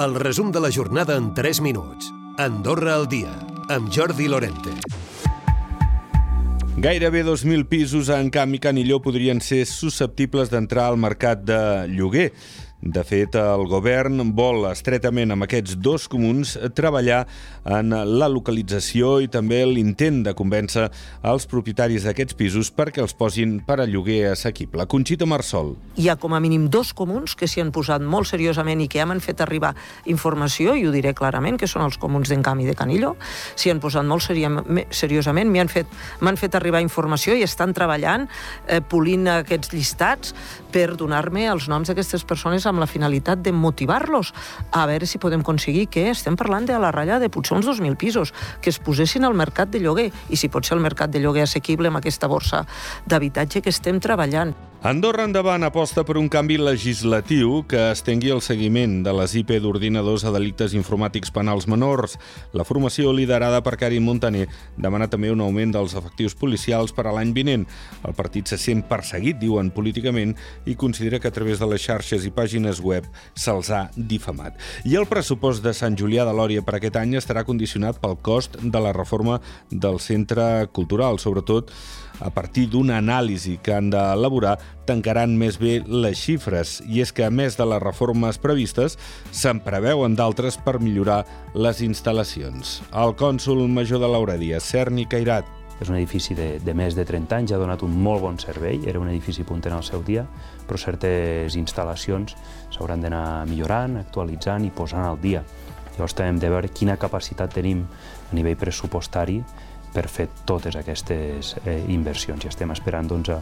El resum de la jornada en 3 minuts. Andorra al dia, amb Jordi Lorente. Gairebé 2.000 pisos en Camp i Canilló podrien ser susceptibles d'entrar al mercat de lloguer. De fet, el govern vol estretament amb aquests dos comuns treballar en la localització i també l'intent de convèncer els propietaris d'aquests pisos perquè els posin per a lloguer assequible. Conxita Marsol. Hi ha com a mínim dos comuns que s'hi han posat molt seriosament i que m'han fet arribar informació, i ho diré clarament, que són els comuns d'Encam i de Canillo, s'hi han posat molt seriosament, m'han fet, fet arribar informació i estan treballant, eh, polint aquests llistats per donar-me els noms d'aquestes persones amb la finalitat de motivar-los a veure si podem aconseguir que estem parlant de a la ratlla de potser uns 2.000 pisos, que es posessin al mercat de lloguer, i si pot ser el mercat de lloguer assequible amb aquesta borsa d'habitatge que estem treballant. Andorra Endavant aposta per un canvi legislatiu que estengui el seguiment de les IP d'ordinadors a delictes informàtics penals menors. La formació liderada per Karim Montaner demana també un augment dels efectius policials per a l'any vinent. El partit se sent perseguit, diuen políticament, i considera que a través de les xarxes i pàgines web se'ls ha difamat. I el pressupost de Sant Julià de Lòria per aquest any estarà condicionat pel cost de la reforma del centre cultural, sobretot a partir d'una anàlisi que han d'elaborar tancaran més bé les xifres i és que a més de les reformes previstes se'n preveuen d'altres per millorar les instal·lacions. El cònsul major de l'Auradia, Cerni Cairat, és un edifici de, de més de 30 anys, ha donat un molt bon servei, era un edifici punter al seu dia, però certes instal·lacions s'hauran d'anar millorant, actualitzant i posant al dia. Llavors també hem de veure quina capacitat tenim a nivell pressupostari per fer totes aquestes eh, inversions i estem esperant doncs, a,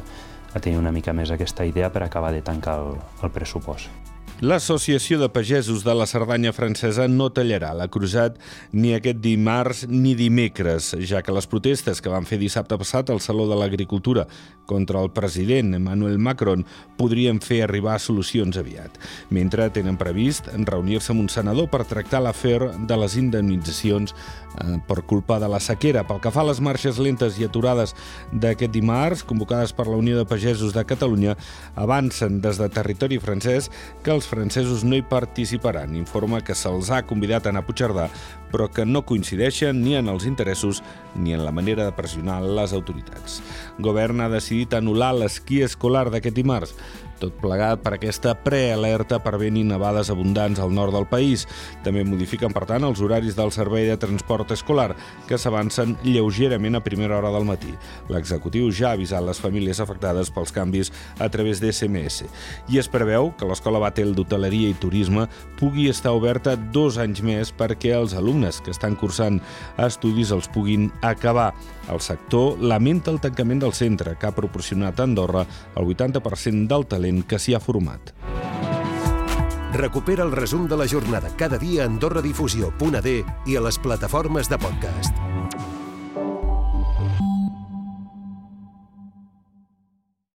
a tenir una mica més aquesta idea per acabar de tancar el, el pressupost. L'Associació de Pagesos de la Cerdanya Francesa no tallarà la cruzat ni aquest dimarts ni dimecres, ja que les protestes que van fer dissabte passat al Saló de l'Agricultura contra el president Emmanuel Macron podrien fer arribar solucions aviat. Mentre tenen previst reunir-se amb un senador per tractar l'afer de les indemnitzacions eh, per culpa de la sequera. Pel que fa a les marxes lentes i aturades d'aquest dimarts, convocades per la Unió de Pagesos de Catalunya, avancen des de territori francès que els francesos no hi participaran. Informa que se'ls ha convidat a anar a Puigcerdà, però que no coincideixen ni en els interessos ni en la manera de pressionar les autoritats. Govern ha decidit anul·lar l'esquí escolar d'aquest dimarts tot plegat per aquesta prealerta per vent i nevades abundants al nord del país. També modifiquen, per tant, els horaris del servei de transport escolar, que s'avancen lleugerament a primera hora del matí. L'executiu ja ha avisat les famílies afectades pels canvis a través d'SMS. I es preveu que l'Escola Batel d'Hoteleria i Turisme pugui estar oberta dos anys més perquè els alumnes que estan cursant estudis els puguin acabar. El sector lamenta el tancament del centre, que ha proporcionat a Andorra el 80% del talent talent que s'hi ha format. Recupera el resum de la jornada cada dia a AndorraDifusió.d i a les plataformes de podcast.